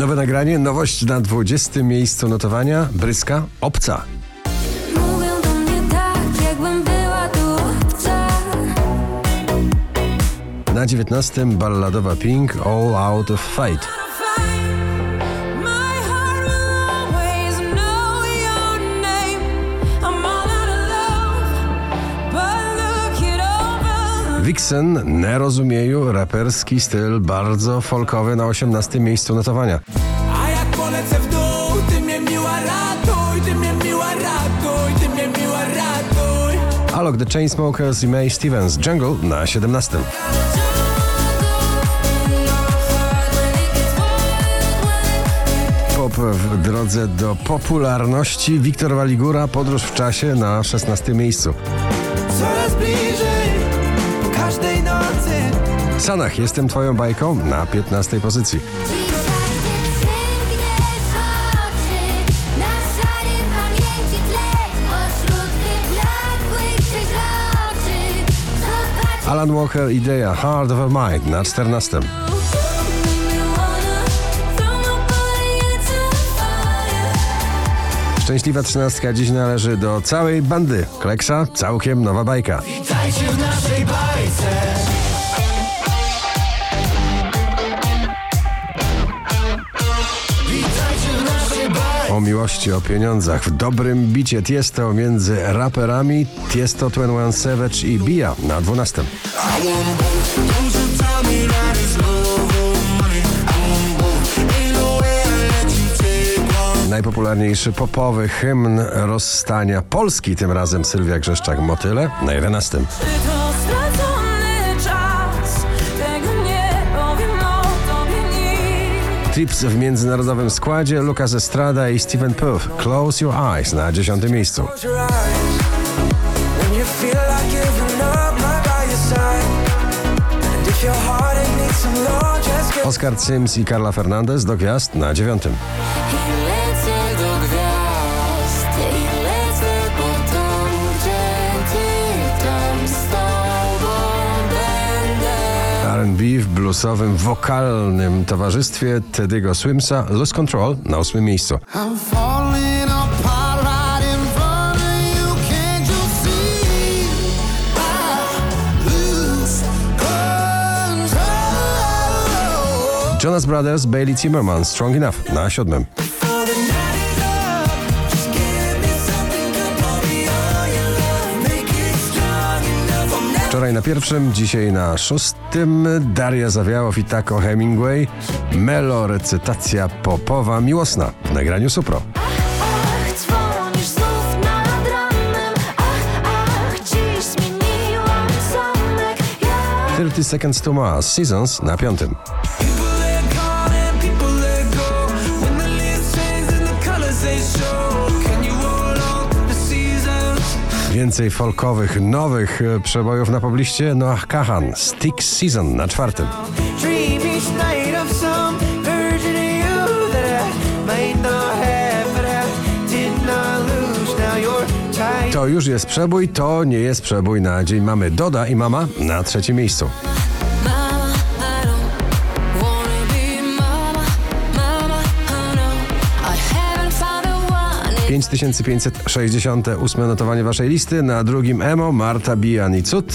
Nowe nagranie, nowość na 20 miejscu notowania. Bryska, obca. Mówią do mnie tak, Na 19 balladowa Pink, All Out of Fight. Vixen, Nerozumieju, raperski styl, bardzo folkowy na 18 miejscu notowania. A jak polecę w dół, ty mnie miła ratuj, ty mnie miła ratuj, ty mnie miła ratuj. Alok The Chainsmokers i May Stevens, Jungle na 17. Pop w drodze do popularności. Wiktor Waligura, podróż w czasie na 16 miejscu. Coraz bliżej, każdej nocy. Sanach, jestem twoją bajką na 15 pozycji. Alan Walker, Idea, Heart of a Mind na 14. Szczęśliwa trzynastka dziś należy do całej bandy. Kleksa, całkiem nowa bajka. Witajcie w naszej bajce. Witajcie w naszej bajce. O miłości, o pieniądzach, w dobrym bicie Tiesto między raperami Tiesto 21 Savage i Bia na 12. Najpopularniejszy popowy hymn rozstania Polski, tym razem Sylwia Grzeszczak Motyle na 11. Czy to stracony czas? Tego nie powiem o tobie nikt Trips w międzynarodowym składzie Lucas Estrada i Stephen Puth Close Your Eyes na 10. miejscu. Oscar Sims i Carla Fernandez do gwiazd na 9. R&B w bluesowym, wokalnym towarzystwie Teddy'ego Swimsa Lose Control na 8. miejscu. Jonas Brothers, Bailey Zimmerman Strong Enough na 7. Wczoraj na pierwszym, dzisiaj na szóstym Daria Zawiałow i Taco Hemingway Melo recytacja popowa miłosna w nagraniu Supro. 30 Seconds to Mars Seasons na piątym. Więcej folkowych, nowych e, przebojów na pobliście. Noah Kahan Stick Season na czwartym. To już jest przebój, to nie jest przebój. Na dzień mamy Doda i Mama na trzecim miejscu. 5568 notowanie waszej listy, na drugim Emo, Marta Bijan i Cud.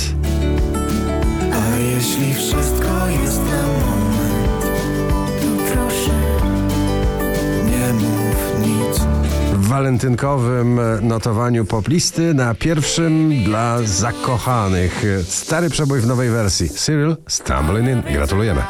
A jeśli wszystko jest na moment, To proszę nie mów nic. W walentynkowym notowaniu poplisty na pierwszym dla zakochanych. Stary przebój w nowej wersji. Cyril Stumbling In. Gratulujemy.